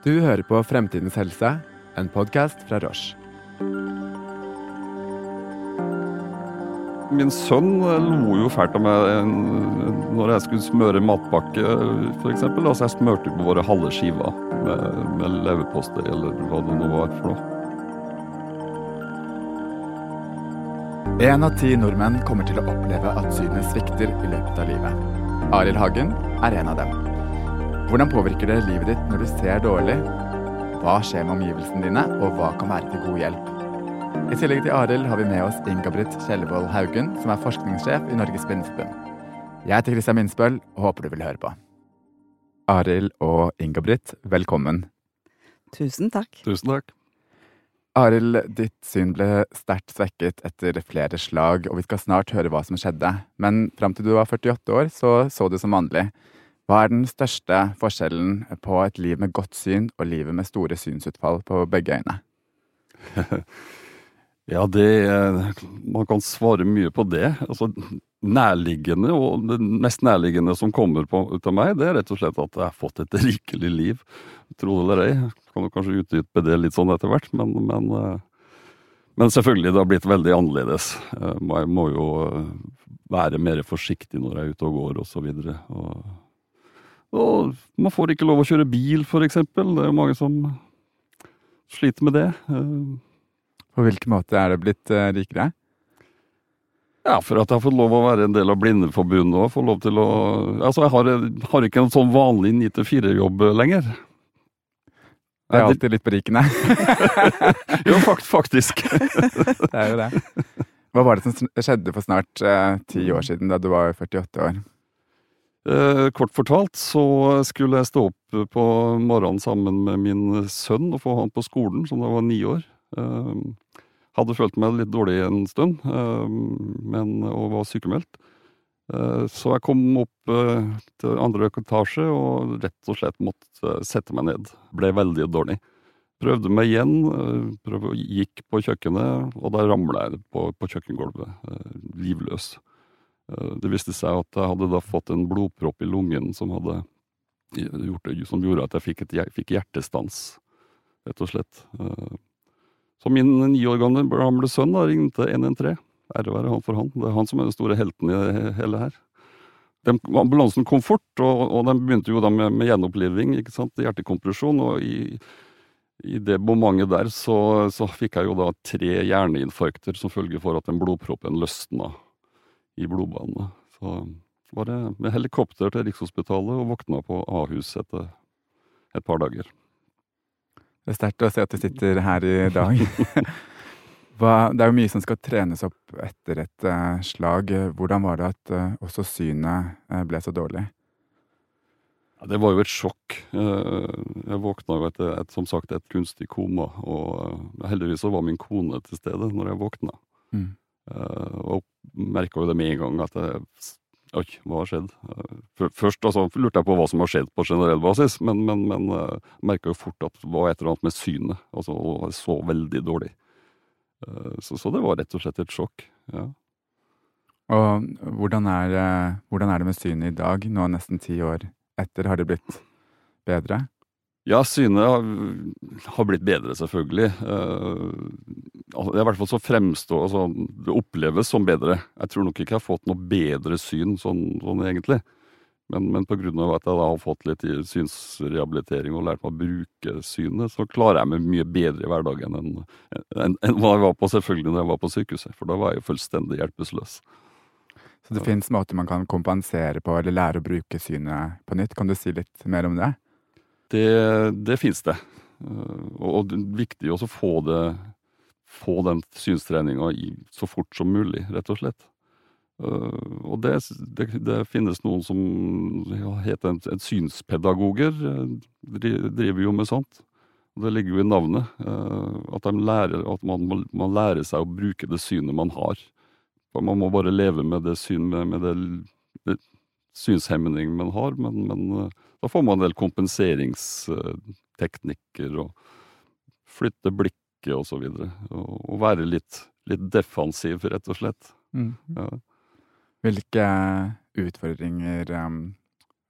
Du hører på Fremtidens helse, en podkast fra Roche. Min sønn lo jo fælt av meg når jeg skulle smøre matpakke, f.eks. Altså jeg smørte på våre halve skiver med, med leverpostei eller hva det nå var for noe. Én av ti nordmenn kommer til å oppleve at synet svikter i løpet av livet. Arild Hagen er en av dem. Hvordan påvirker det livet ditt når du ser dårlig? Hva skjer med omgivelsene dine, og hva kan være til god hjelp? I tillegg til Arild har vi med oss Inga-Britt Kjellevold Haugen, som er forskningssjef i Norges Blindeforbund. Jeg heter Christian Minspøl og håper du vil høre på. Arild og Inga-Britt, velkommen. Tusen takk. Tusen takk. Arild, ditt syn ble sterkt svekket etter flere slag, og vi skal snart høre hva som skjedde. Men fram til du var 48 år, så så du som vanlig. Hva er den største forskjellen på et liv med godt syn og livet med store synsutfall på begge øyne? ja, det Man kan svare mye på det. Altså, nærliggende, og det mest nærliggende som kommer på, ut av meg, det er rett og slett at jeg har fått et rikelig liv. Tro det eller ei. Kan jo kanskje utdype det litt sånn etter hvert, men, men, men selvfølgelig, det har blitt veldig annerledes. Jeg må jo være mer forsiktig når jeg er ute og går, og så videre. Og, og man får ikke lov å kjøre bil, eksempel. Det er jo mange som sliter med det. På hvilken måte er det blitt rikere? Ja, for at jeg har fått lov å være en del av Blindeforbundet og få lov til å Altså, jeg har, har ikke en sånn vanlig 9-4-jobb lenger. Det er alltid litt berikende. jo, faktisk. det er jo det. Hva var det som skjedde for snart eh, ti år siden, da du var 48 år? Eh, kort fortalt så skulle jeg stå opp på morgenen sammen med min sønn og få han på skolen, som da var ni år. Eh, hadde følt meg litt dårlig en stund, men, og var sykemeldt. Så jeg kom opp til andre etasje og rett og slett måtte sette meg ned. Ble veldig dårlig. Prøvde meg igjen, prøvde, gikk på kjøkkenet, og da ramla jeg på, på kjøkkengulvet, livløs. Det viste seg at jeg hadde da fått en blodpropp i lungen som, hadde gjort, som gjorde at jeg fikk, et, fikk hjertestans, rett og slett. Så min ni år gamle, sønn da, ringte 113. Ære være han for han. Det er han som er den store helten i hele her. De, ambulansen kom fort, og, og den begynte jo da med, med gjenoppliving, ikke sant, hjertekompresjon. Og i, i det momentet der så, så, fikk jeg jo da tre hjerneinfarkter som følge for at den blodproppen løsna i blodbanene. Så var det med helikopter til Rikshospitalet og våkna på Ahus etter et par dager. Det er sterkt å se at du sitter her i dag. Det er jo mye som skal trenes opp etter et uh, slag. Hvordan var det at uh, også synet uh, ble så dårlig? Ja, det var jo et sjokk. Jeg våkna jo etter et, som sagt, et kunstig koma. Og heldigvis så var min kone til stede når jeg våkna. Mm. Og merka jo det med en gang at jeg Oi, hva har skjedd? Først altså, lurte jeg på hva som har skjedd på generell basis, men, men, men uh, merka jo fort at det var et eller annet med synet. Altså, jeg så veldig dårlig. Uh, så, så, det var rett og slett et sjokk. ja. Og hvordan er, uh, hvordan er det med synet i dag, nå nesten ti år etter? Har det blitt bedre? Ja, synet har, blitt bedre, selvfølgelig. Uh, I hvert fall så fremstår altså, Det oppleves som bedre. Jeg tror nok ikke jeg har fått noe bedre syn sånn, sånn egentlig. Men, men pga. at jeg da har fått litt synsrehabilitering og lært meg å bruke synet, så klarer jeg meg mye bedre i hverdagen enn, enn, enn hva jeg var på selvfølgelig når jeg var på sykehuset. For da var jeg jo fullstendig hjelpeløs. Så det fins måter man kan kompensere på, eller lære å bruke synet på nytt? Kan du si litt mer om det? Det, det fins det. Og det er viktig å få, det, få den synstreninga så fort som mulig, rett og slett. Og det, det, det finnes noen som ja, heter en, en synspedagoger, driver jo med sånt. Det ligger jo i navnet. At, lærer, at man, man, lærer seg å bruke det synet man har. Man må bare leve med det, syn, med, det synshemning man har, men, men da får man en del kompenseringsteknikker og flytte blikket og så videre. Og, og være litt, litt, defensiv, rett og slett. Mm. Ja. Hvilke utfordringer um,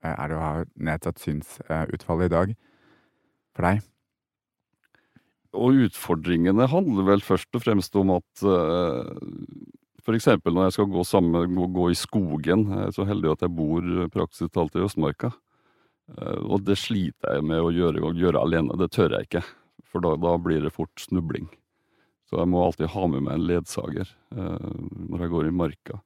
er det å ha nedsatt synsutfallet i dag? for deg? Og utfordringene handler vel først og fremst om at uh, f.eks. når jeg skal gå, sammen, gå, gå, i skogen. Jeg er så heldig at jeg bor praktisk talt i Østmarka. Uh, og det sliter jeg med å gjøre, gjøre alene. Det tør jeg ikke. For da, da, blir det fort snubling. Så jeg må alltid ha med meg en ledsager eh, når jeg går i marka.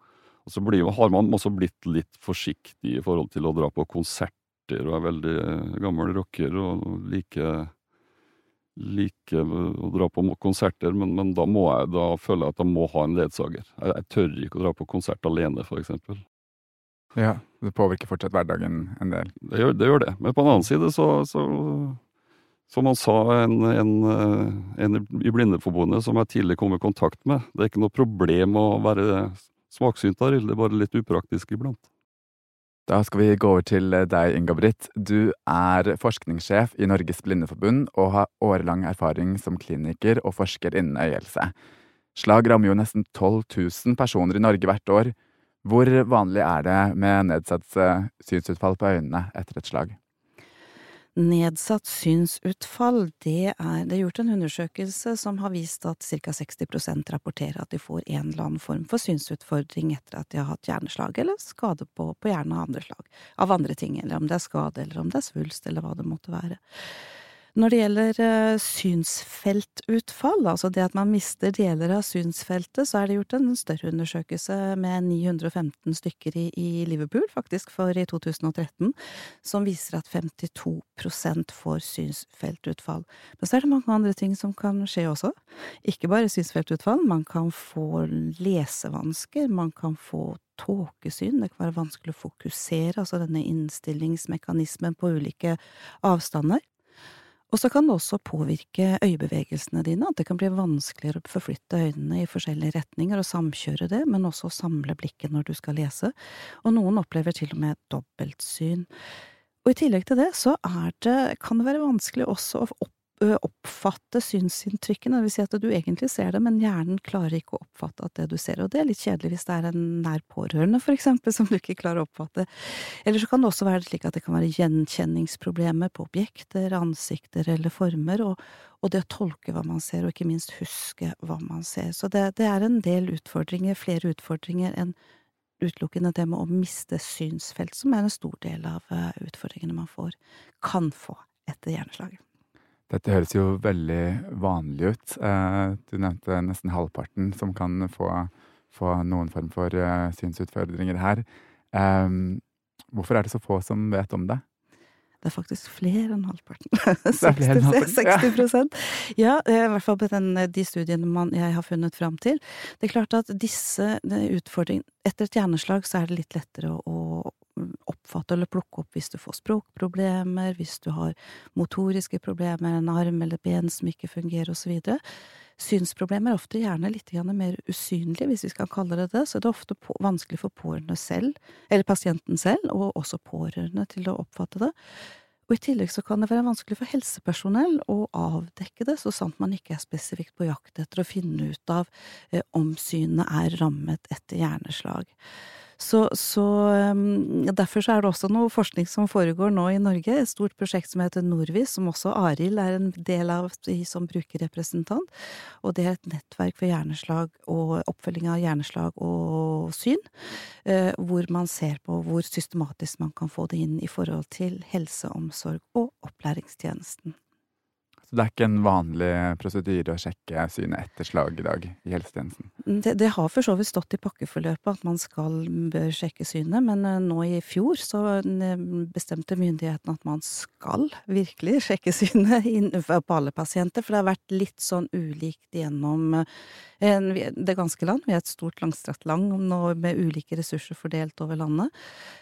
Og så blir, har man også blitt litt forsiktig i forhold til å dra på konserter, og er veldig gammel rocker og liker like å dra på konserter, men, men, da jeg, da føler jeg at jeg må ha en ledsager. Jeg, jeg tør ikke å dra på konsert alene, f.eks. Ja, det påvirker fortsatt hverdagen en del? Det gjør det. Gjør det. Men på den annen side, så, så Som han sa, en, en, en i Blindeforbundet som jeg tidligere kom i kontakt med, det er ikke noe problem å være smaksynt, der, det er bare litt upraktisk iblant. Da skal vi gå over til eh, deg, Inga-Britt. Du er forskningssjef i Norges Blindeforbund og har årelang erfaring som kliniker og forsker innen øyehelse. Slag rammer jo nesten 12 000 personer i Norge hvert år. Hvor vanlig er det med nedsatt eh, synsutfall på øynene etter et slag? Nedsatt synsutfall, det er Det er gjort en undersøkelse som har vist at ca. 60% rapporterer at de får en eller annen form for synsutfordring etter at de har hatt hjerneslag eller skade på, på hjernen av andre slag, av andre ting, eller om det er skade, eller om det er svulst, eller hva det måtte være. Når det gjelder uh, synsfeltutfall, altså det at man mister deler av synsfeltet, så er det gjort en større undersøkelse med 915 stykker i, i Liverpool, faktisk, for i 2013, som viser at 52% får synsfeltutfall. Men så er det mange andre ting som kan skje også. Ikke bare synsfeltutfall, man kan få lesevansker, man kan få tåkesyn, det kan være vanskelig å fokusere, altså denne innstillingsmekanismen på ulike avstander. Og så kan det også påvirke øyebevegelsene dine, at det kan bli vanskeligere å forflytte øynene i forskjellige retninger og samkjøre det, men også å samle blikket når du skal lese, og noen opplever til og med dobbeltsyn. Og i tillegg til det så det, kan det være vanskelig også å oppfatte synsinntrykkene, det vil si at du egentlig ser det, men hjernen klarer ikke å oppfatte at det du ser, og det er litt kjedelig hvis det er en nær pårørende, for eksempel, som du ikke klarer å oppfatte. Eller så kan det også være slik at det kan være gjenkjenningsproblemer på objekter, ansikter eller former, og, og det å tolke hva man ser, og ikke minst huske hva man ser. Så det, det er en del utfordringer, flere utfordringer enn utelukkende det med å miste synsfelt, som er en stor del av utfordringene man får, kan få etter hjerneslaget. Dette høres jo veldig vanlig ut. Eh, du nevnte nesten halvparten som kan få, få noen form for eh, synsutfordringer her. Hvorfor er det så få som vet om det? Det er faktisk flere enn halvparten. 60, 60% Ja, i hvert fall på den, de studiene man, jeg har funnet fram til. Det er klart at disse utfordringene Etter et hjerneslag så er det litt lettere å, å oppfatte eller plukke opp hvis du får språkproblemer, hvis du har motoriske problemer, en arm eller ben som ikke fungerer, osv. Synsproblemer er ofte gjerne litt mer usynlige, hvis vi skal kalle det det, så det er ofte vanskelig for pårørende selv, eller pasienten selv, og også pårørende til å oppfatte det. Og i tillegg så kan det være vanskelig for helsepersonell å avdekke det, så sant man ikke er spesifikt på jakt etter å finne ut av eh, om synet er rammet etter hjerneslag. Så, så um, derfor så er det også noe forskning som foregår nå i Norge, et stort prosjekt som heter Norvis, som også Arild er en del av som brukerrepresentant. Og det er et nettverk for hjerneslag og oppfølging av hjerneslag og syn, eh, hvor man ser på hvor systematisk man kan få det inn i forhold til helse, omsorg og opplæringstjenesten. Så det er ikke en vanlig prosedyre å sjekke synet etter slag i dag i helsetjenesten? Det, det har for så vidt stått i pakkeforløpet at man skal bør sjekke synet, men eh, nå i fjor så eh, bestemte myndighetene at man skal virkelig sjekke synet på alle pasienter, for det har vært litt sånn ulikt gjennom eh, det ganske land. Vi er et stort, langstrakt land med ulike ressurser fordelt over landet.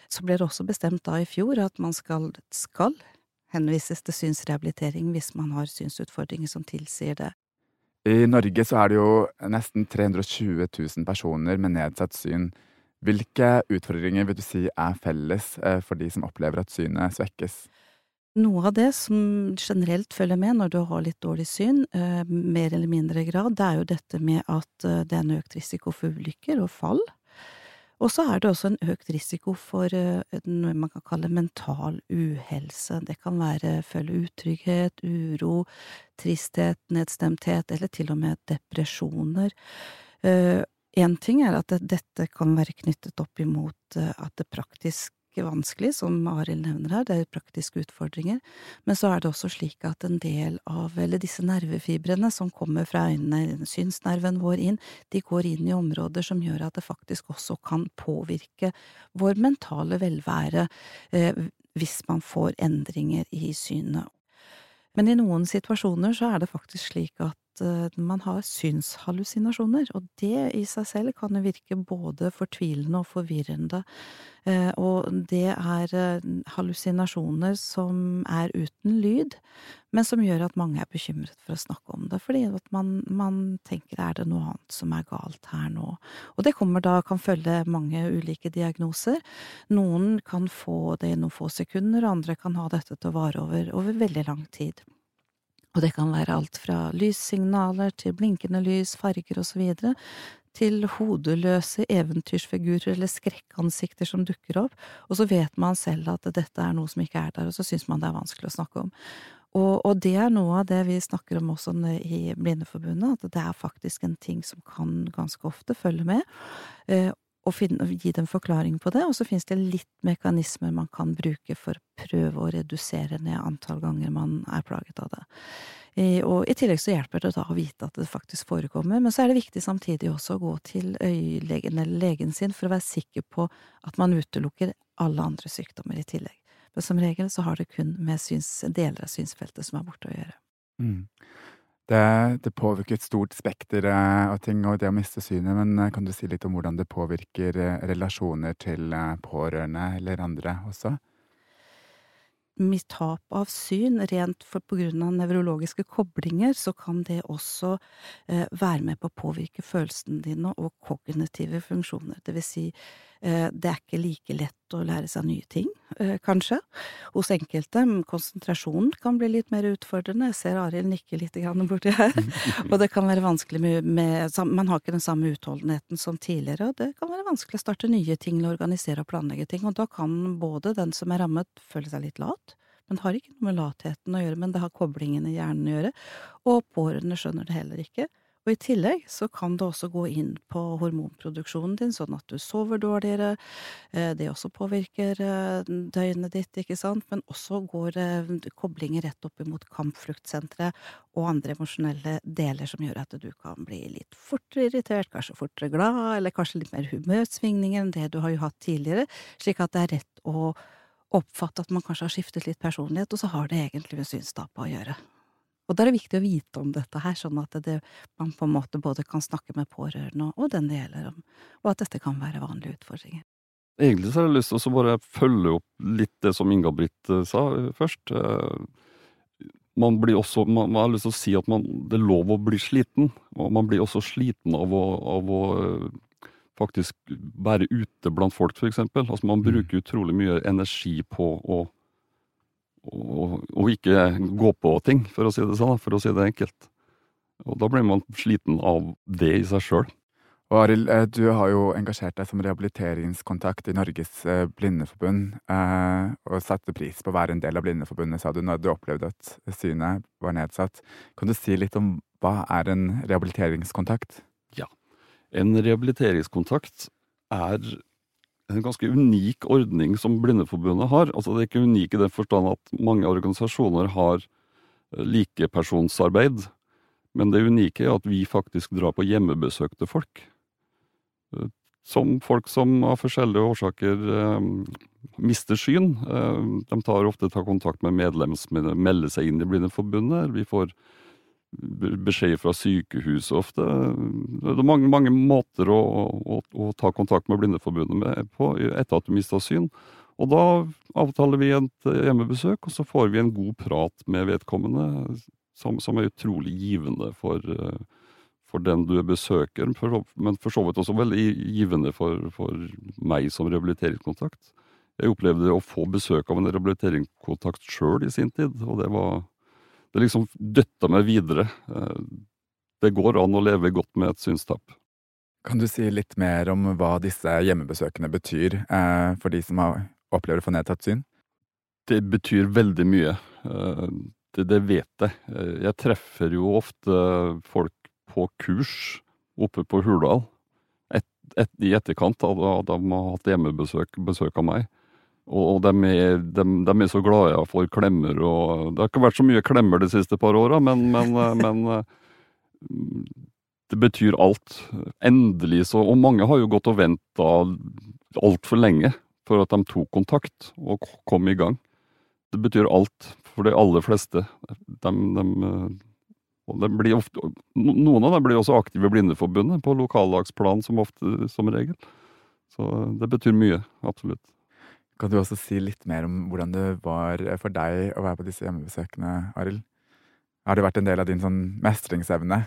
Så ble det også bestemt da i fjor at man skal, skal henvises til synsrehabilitering hvis man har synsutfordringer som tilsier det. I Norge så er det jo nesten 320 000 personer med nedsatt syn. Hvilke utfordringer vil du si er felles eh, for de som opplever at synet svekkes? Noe av det som generelt følger med når du har litt dårlig syn, eh, mer eller mindre grad, det er jo dette med at eh, det er en økt risiko for ulykker og fall. Og så er det også en økt risiko for noe man kan kalle mental uhelse. Det kan være føle utrygghet, uro, tristhet, nedstemthet eller til og med depresjoner. Én ting er at dette kan være knyttet opp imot at det praktisk vanskelig, som Arild nevner her, det er praktiske utfordringer, men så er det også slik at en del av, eller disse nervefibrene som kommer fra øynene, synsnerven vår inn, de går inn i områder som gjør at det faktisk også kan påvirke vår mentale velvære eh, hvis man får endringer i synet. Men i noen situasjoner så er det faktisk slik at Eh, man har synshallusinasjoner, og det i seg selv kan jo virke både fortvilende og forvirrende. Eh, og det er eh, hallusinasjoner som er uten lyd, men som gjør at mange er bekymret for å snakke om det, fordi at man, man tenker er det noe annet som er galt her nå? Og det kommer da, kan følge mange ulike diagnoser. Noen kan få det i noen få sekunder, andre kan ha dette til å vare over, over veldig lang tid. Og det kan være alt fra lyssignaler til blinkende lys, farger videre, til hodeløse eventyrsfigurer eller skrekkansikter som dukker opp, og så vet man selv at dette er noe som ikke er der, og så syns man det er vanskelig å snakke om. Og, og, det er noe av det vi snakker om også i Blindeforbundet, at det er faktisk en ting som kan ganske ofte følge med, eh, og, finne, gi dem forklaring på det, og så finnes det litt mekanismer man kan bruke for å prøve å redusere ned antall ganger man er plaget av det. Og i tillegg så hjelper det da å vite at det faktisk forekommer, men så er det viktig samtidig også å gå til øyelegen eller legen sin for å være sikker på at man utelukker alle andre sykdommer i tillegg. Men som regel så har det kun med syns, deler av synsfeltet som er borte å gjøre. Mm. Det, det, påvirker et stort spekter eh, av ting, og det å miste synet. Men eh, kan du si litt om hvordan det påvirker eh, relasjoner til pårørende eller andre også? Mitt tap av syn, rent for på grunn av nevrologiske koblinger, så kan det også eh, være med på å påvirke følelsene dine og kognitive funksjoner. Det vil si, det er ikke like lett å lære seg nye ting, eh, kanskje, hos enkelte. Konsentrasjonen kan bli litt mer utfordrende. Jeg ser Arild nikke litt borti her. og det kan være vanskelig med, med, Man har ikke den samme utholdenheten som tidligere, og det kan være vanskelig å starte nye ting eller organisere og planlegge ting. Og da kan både den som er rammet, føle seg litt lat. Men det har ikke noe med latheten å gjøre, men det har koblingen i hjernen å gjøre. Og pårørende skjønner det heller ikke. Og i tillegg så kan det også gå inn på hormonproduksjonen din, sånn at du sover dårligere. Eh, det også påvirker eh, døgnet ditt, ikke sant, men også går eh, koblinger rett opp imot kampfluktsenteret og andre emosjonelle deler som gjør at du kan bli litt fortere irritert, kanskje fortere glad, eller kanskje litt mer humørsvingninger enn det du har jo hatt tidligere, slik at det er rett å oppfatte at man kanskje har skiftet litt personlighet, og så har det egentlig med synstapet å gjøre. Og da er det viktig å vite om dette her, sånn at det, man på en måte både kan snakke med pårørende og den det gjelder om, og at dette kan være vanlige utfordringer. Egentlig så har jeg lyst til å bare følge opp litt det som Inga-Britt eh, sa eh, først. Eh, man blir også, man, man, har lyst til å si at man, det er lov å bli sliten, og man blir også sliten av å, av å faktisk være ute blant folk, for eksempel. Altså man mm. bruker utrolig mye energi på å og, og, ikke gå på ting, for å si det sånn, for å si det enkelt. Og da blir man sliten av det i seg sjøl. Og Arild, eh, du har jo engasjert deg som rehabiliteringskontakt i Norges eh, Blindeforbund, eh, og satte pris på å være en del av Blindeforbundet, sa du, når du opplevde at synet var nedsatt. Kan du si litt om hva er en rehabiliteringskontakt? Ja, en rehabiliteringskontakt er en ganske unik ordning som Blindeforbundet har. Altså Det er ikke unik i den forstand at mange organisasjoner har eh, likepersonsarbeid, men det unike er at vi faktisk drar på hjemmebesøk til folk. Eh, som folk som av forskjellige årsaker eh, mister syn. Eh, de tar ofte tar kontakt med medlemsmedlemmer, melder seg inn i Blindeforbundet. Vi får beskjed fra sykehuset ofte. Det er mange, mange måter å, å, å, ta kontakt med Blindeforbundet med på etter at du mista syn. Og da avtaler vi et hjemmebesøk, og så får vi en god prat med vedkommende, som, som er utrolig givende for, for, den du besøker, men for så vidt også veldig givende for, for meg som rehabiliteringskontakt. Jeg opplevde å få besøk av en rehabiliteringskontakt sjøl i sin tid, og det var det liksom døtta meg videre. Eh, det går an å leve godt med et synstap. Kan du si litt mer om hva disse hjemmebesøkene betyr eh, for de som har, opplever å få nedtatt syn? Det betyr veldig mye. Eh, det, det, vet jeg. Jeg treffer jo ofte folk på kurs oppe på Hurdal et, et, i etterkant av at de har hatt hjemmebesøk besøk av meg. Og, de, er, de, de, er, så glade får klemmer og Det har ikke vært så mye klemmer de siste par åra, men, men, men det betyr alt. Endelig så Og mange har jo gått og venta altfor lenge for at de tok kontakt og kom i gang. Det betyr alt for de aller fleste. De, de, de ofte, noen av dem blir også aktive i Blindeforbundet på lokallagsplan som, ofte, som regel. Så det betyr mye, absolutt. Kan du også si litt mer om hvordan det var for deg å være på disse hjemmebesøkene, Arild? Har det vært en del av din sånn mestringsevne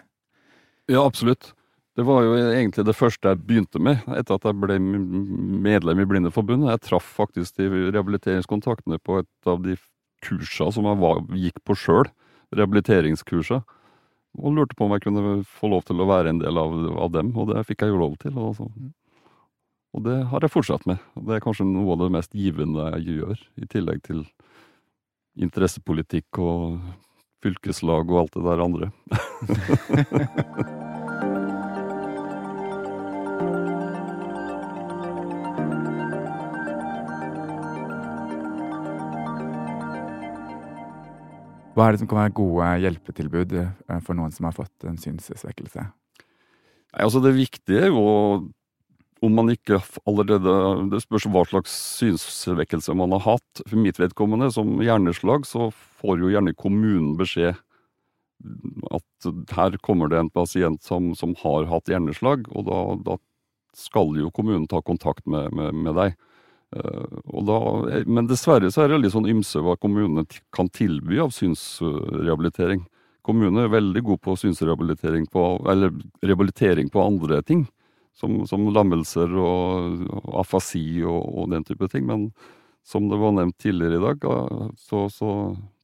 ja, absolutt. Det var jo egentlig det første jeg begynte med etter at jeg ble medlem i Blindeforbundet. Jeg traff faktisk de rehabiliteringskontaktene på et av de kursene som jeg var, gikk på sjøl, rehabiliteringskursa, og lurte på om jeg kunne få lov til å være en del av, av dem, og det fikk jeg jo lov til. Og, så. Og det har jeg fortsatt med. Det er kanskje noe av det mest givende jeg gjør, i tillegg til interessepolitikk og fylkeslag og alt det der andre. Hva er det som kan være gode hjelpetilbud eh, for noen som har fått en synssvekkelse? Altså Det viktige er jo om man ikke allerede Det spørs hva slags synsvekkelse man har hatt. For mitt vedkommende, som hjerneslag, så får jo gjerne kommunen beskjed at her kommer det en pasient som, som har hatt hjerneslag, og da, da, skal jo kommunen ta kontakt med, med, med deg. Uh, da, men dessverre så er det litt sånn ymse hva kommunene kan tilby av synsrehabilitering. Kommunene er veldig gode på synsrehabilitering på, eller rehabilitering på andre ting som, som lammelser og, og afasi og, og, den type ting. Men som det var nevnt tidligere i dag, så, så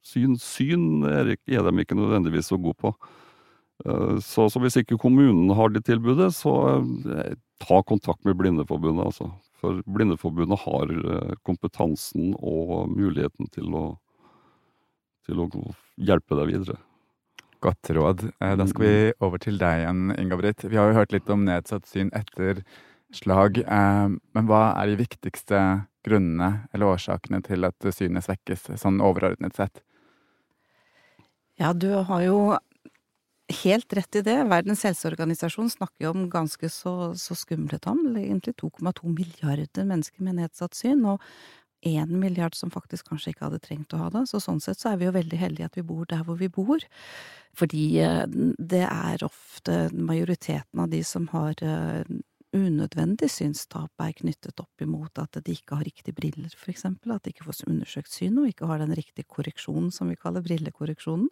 syn, syn er, er, de ikke nødvendigvis så gode på. Eh, så, så, hvis ikke kommunen har det tilbudet, så eh, ta kontakt med Blindeforbundet, altså. For Blindeforbundet har eh, kompetansen og muligheten til å, til å hjelpe deg videre. Godt råd. Eh, da skal vi mm. over til deg igjen, Inga-Britt. Vi har jo hørt litt om nedsatt syn etter slag. Eh, men hva er de viktigste grunnene eller årsakene til at synet svekkes, sånn overordnet sett? Ja, du har jo helt rett i det. Verdens helseorganisasjon snakker jo om ganske så, så skumle tall. Egentlig 2,2 milliarder mennesker med nedsatt syn. Og én milliard som faktisk kanskje ikke hadde trengt å ha det. Så sånn sett så er vi jo veldig heldige at vi bor der hvor vi bor. Fordi eh, det er ofte majoriteten av de som har eh, unødvendig synstap, er knyttet opp imot at de ikke har riktige briller, for eksempel. At de ikke får undersøkt synet og ikke har den riktige korreksjonen som vi kaller brillekorreksjonen.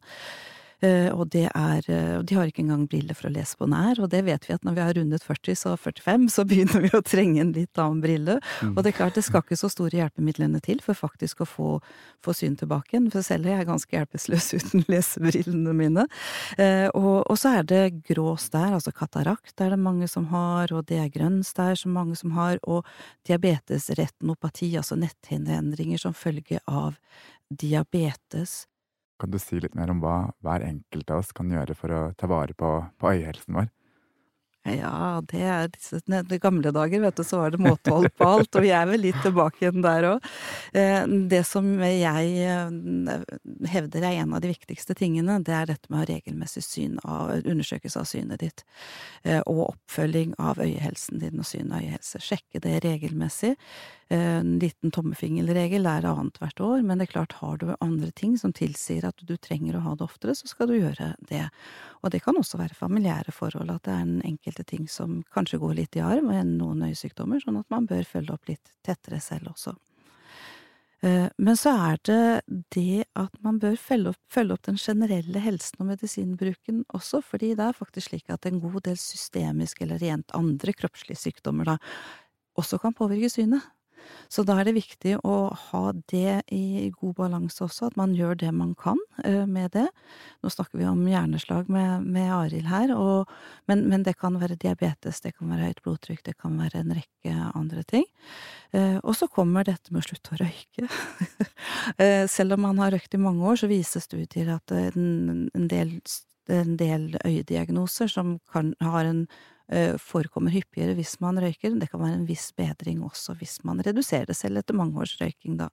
Eh, og det er eh, De har ikke engang briller for å lese på nær, og det vet vi at når vi har rundet 40, så 45, så begynner vi å trenge en litt annen brille. Mm. Og det er klart, det skal ikke så store hjelpemidlene til for faktisk å få, få syn tilbake igjen, for selv er jeg ganske hjelpeløs uten lesebrillene mine. Eh, og, og, så er det grå stær, altså katarakt er det mange som har, og det er grønn stær som mange som har, og diabetes, retinopati, altså netthinneendringer som følge av diabetes. Kan du si litt mer om hva hver enkelt av oss kan gjøre for å ta vare på, på øyehelsen vår? Ja, det er disse gamle dager, vet du, så var det måtehold på alt, og vi er vel litt tilbake igjen der òg. Eh, det som jeg eh, hevder er en av de viktigste tingene, det er dette med regelmessig syn av, undersøkelse av synet ditt, eh, og oppfølging av øyehelsen din og synet av øyehelse. Sjekke det regelmessig. En liten tommefingerregel er annethvert år, men det er klart, har du andre ting som tilsier at du trenger å ha det oftere, så skal du gjøre det. Og det kan også være familiære forhold, at det er en enkelte ting som kanskje går litt i arv, og noen øyesykdommer, sånn at man bør følge opp litt tettere selv også. Eh, men så er det det at man bør følge opp, følge opp, den generelle helsen og medisinbruken også, fordi det er faktisk slik at en god del systemiske eller rent andre kroppslige sykdommer da også kan påvirke synet. Så da er det viktig å ha det i god balanse også, at man gjør det man kan med det. Nå snakker vi om hjerneslag med, med Arild her, og, men, men, det kan være diabetes, det kan være høyt blodtrykk, det kan være en rekke andre ting. Og så kommer dette med å slutte å røyke. Selv om man har røykt i mange år, så viser studier at en, en del en del øyediagnoser som kan, har en forekommer hyppigere hvis man røyker. Det kan være en viss bedring også hvis man reduserer det selv etter mange års røyking, da.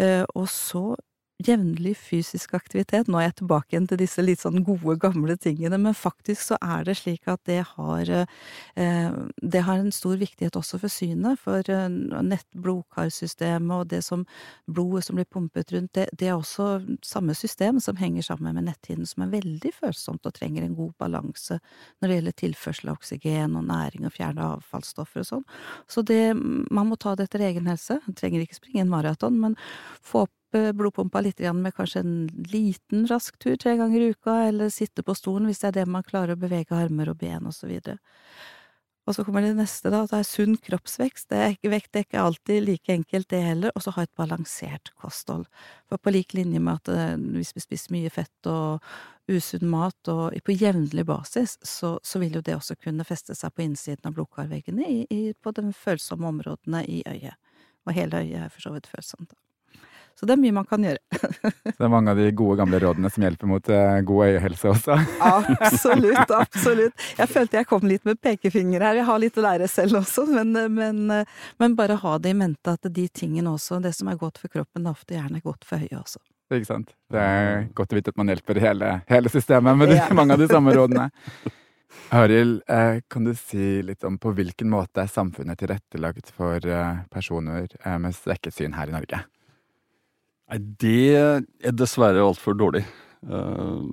Uh, og så jevnlig fysisk aktivitet. Nå er jeg tilbake igjen til disse litt sånn gode, gamle tingene, men faktisk så er det slik at det har eh, Det har en stor viktighet også for synet, for nettblodkarsystemet og det som blodet som blir pumpet rundt, det, det, er også samme system som henger sammen med netthinnen, som er veldig følsomt og trenger en god balanse når det gjelder tilførsel av oksygen og næring og fjerne avfallsstoffer og sånn. Så det, man må ta det etter egen helse. Man trenger ikke springe en maraton, men få opp blodpumpa litt med kanskje en liten, rask tur tre ganger i uka, eller sitte på stolen hvis det er det man klarer å bevege armer og ben videre. Og så kommer det neste, da, at det er sunn kroppsvekst. Det er ikke vekt, det er ikke alltid like enkelt, det heller. Og så ha et balansert kosthold. For på lik linje med at eh, hvis vi spiser mye fett og usunn mat og på jevnlig basis, så, så, vil jo det også kunne feste seg på innsiden av blodkarveggene på de følsomme områdene i øyet. Og hele øyet er for så vidt følsomt. Så det er mye man kan gjøre. Så det er mange av de gode, gamle rådene som hjelper mot uh, god øyehelse også. absolutt, absolutt. Jeg følte jeg kom litt med pekefinger her. Jeg har litt å lære selv også, men, men, men bare ha det i mente at de tingene også, det som er godt for kroppen, det er ofte gjerne godt for øyet også. Ikke sant. Det er godt å vite at man hjelper hele, hele systemet med ja. mange av de samme rådene. Arild, eh, kan du si litt om på hvilken måte er samfunnet tilrettelagt for eh, personer med svekket syn her i Norge? Nei, det er dessverre altfor dårlig. Eh,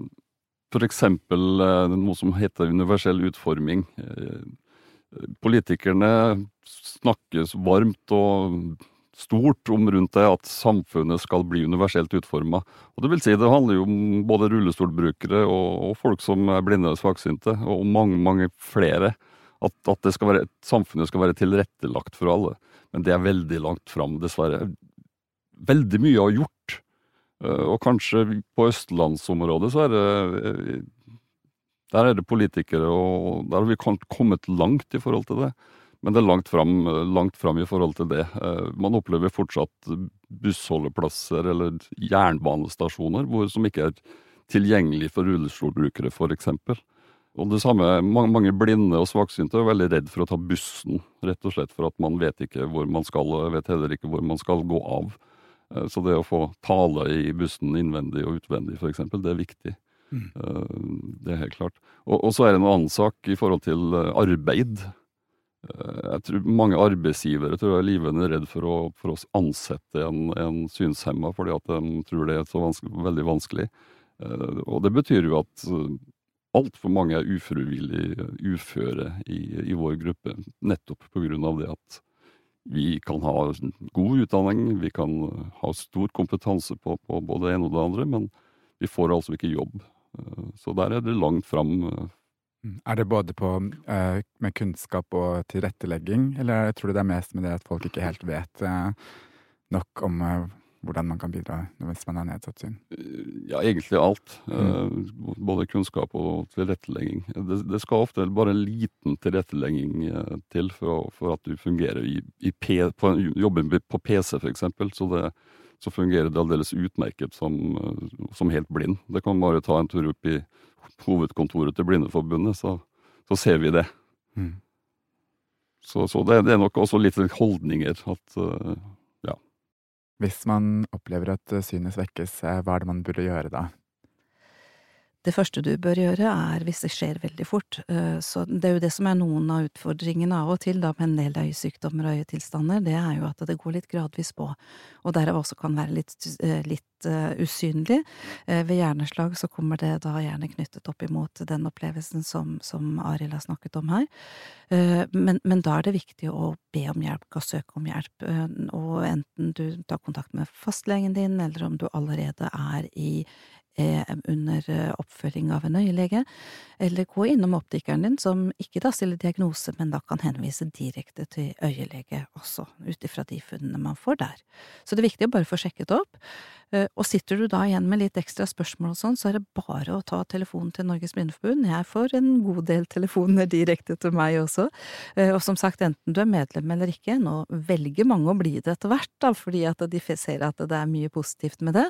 for eksempel eh, noe som heter universell utforming. Eh, politikerne snakkes varmt og stort om rundt det at samfunnet skal bli universelt utforma. Det vil si, det handler jo om både rullestolbrukere og, og folk som er blinde og svaksynte, og mange, mange flere. At, at skal være, samfunnet skal være tilrettelagt for alle. Men det er veldig langt fram, dessverre veldig mye har gjort. Eh, og kanskje på østlandsområdet så er det eh, Der er det politikere, og der har vi kommet langt i forhold til det. Men det er langt fram, langt fram i forhold til det. Eh, man opplever fortsatt bussholdeplasser eller jernbanestasjoner hvor, som ikke er tilgjengelig for rullestolbrukere, f.eks. Og det samme, Mange blinde og svaksynte er veldig redd for å ta bussen, rett og slett for at man vet ikke hvor man skal, og vet heller ikke hvor man skal gå av. Eh, så det å få tale i bussen innvendig og utvendig f.eks., det er viktig. Mm. Eh, det er helt klart. Og, og, så er det en annen sak i forhold til eh, arbeid. Jeg tror Mange arbeidsgivere tror jeg er livende redd for å, for å ansette en, en synshemma fordi at de tror det er så vanskelig, veldig vanskelig. Og det betyr jo at altfor mange er ufrivillig uføre i, i vår gruppe, nettopp på grunn av det at vi kan ha god utdanning, vi kan ha stor kompetanse på, på både det ene og det andre, men vi får altså ikke jobb. Eh, så der er det langt fram. Eh. Mm. Er det både på, eh, med kunnskap og tilrettelegging, eller tror du det er mest med det at folk ikke helt vet nok om hvordan man kan bidra hvis man har nedsatt syn? Ja, egentlig alt. Mm. Både kunnskap og tilrettelegging. Det, det, skal ofte bare en liten tilrettelegging eh, til for, for at du fungerer i, i P, på, jobben på PC, f.eks. Så, det, så fungerer det aldeles utmerket som, eh, som, helt blind. Det kan bare ta en tur opp i hovedkontoret til Blindeforbundet, så, så ser vi det. Mm. Så, så det, det, er nok også litt holdninger at hvis man opplever at synet svekkes, eh, hva er det man burde gjøre da? Det første du bør gjøre, er hvis det skjer veldig fort. Eh, så det er jo det som er noen av utfordringene av og til da med en del øyesykdommer og øyetilstander, det er jo at det går litt gradvis på, og derav også kan være litt, litt usynlig. Ved hjerneslag så kommer det da gjerne knyttet opp imot den opplevelsen som, som Arild har snakket om her. Men, men, da er det viktig å be om hjelp og søke om hjelp, og enten du tar kontakt med fastlegen din, eller om du allerede er i er under eh, oppfølging av en øyelege, eller gå innom optikeren din, som ikke da stiller diagnose, men da kan henvise direkte til øyelege også, ut ifra de funnene man får der. Så det er viktig å bare få sjekket opp. Eh, og sitter du da igjen med litt ekstra spørsmål og sånn, så er det bare å ta telefonen til Norges Blindeforbund. Jeg får en god del telefoner direkte til meg også. Eh, og som sagt, enten du er medlem eller ikke, nå velger mange å bli det etter hvert, da, fordi at de ser at det er mye positivt med det.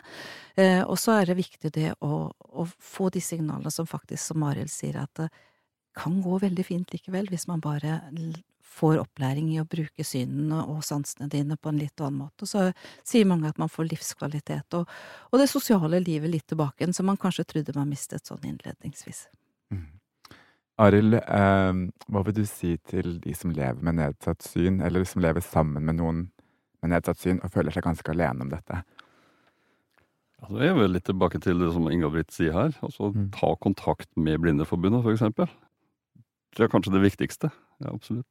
Og så er det viktig det å, å få de signalene som faktisk, som Arild sier, at det kan gå veldig fint likevel, hvis man bare får opplæring i å bruke synene og sansene dine på en litt annen måte. Så sier mange at man får livskvalitet og, og det sosiale livet litt tilbake igjen, som man kanskje trodde man mistet sånn innledningsvis. Mm. Arild, eh, hva vil du si til de som lever med nedsatt syn, eller som lever sammen med noen med nedsatt syn og føler seg ganske alene om dette? Altså, jeg er vel litt tilbake til det som Inga-Britt sier her. altså mm. Ta kontakt med Blindeforbundet, f.eks. Det er kanskje det viktigste. Ja, absolutt.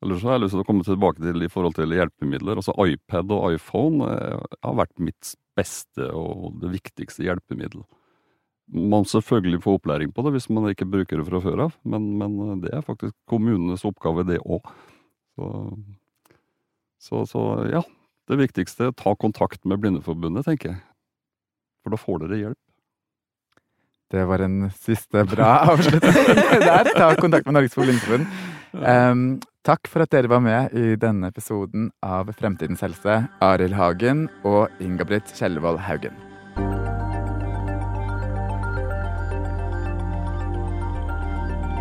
Eller så har jeg lyst til å komme tilbake til i forhold til hjelpemidler. Altså iPad og iPhone eh, har vært mitt beste og det viktigste hjelpemiddel. Man selvfølgelig få opplæring på det hvis man ikke bruker det fra før av, men, men det er faktisk kommunenes oppgave, det òg. Så, så, så, ja. Det viktigste er å ta kontakt med Blindeforbundet, tenker jeg. For da får dere hjelp. Det var en siste bra avslutning der. Ta kontakt med Norges Blindeforbund. Um, takk for at dere var med i denne episoden av Fremtidens helse, Arild Hagen og Inga-Britt Kjellevold Haugen.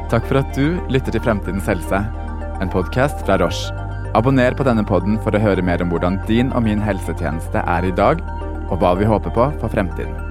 Takk for at du lytter til Fremtidens helse, en podkast fra Roche. Abonner på denne podden for å høre mer om hvordan din og min helsetjeneste er i dag og hva vi håper på for fremtiden.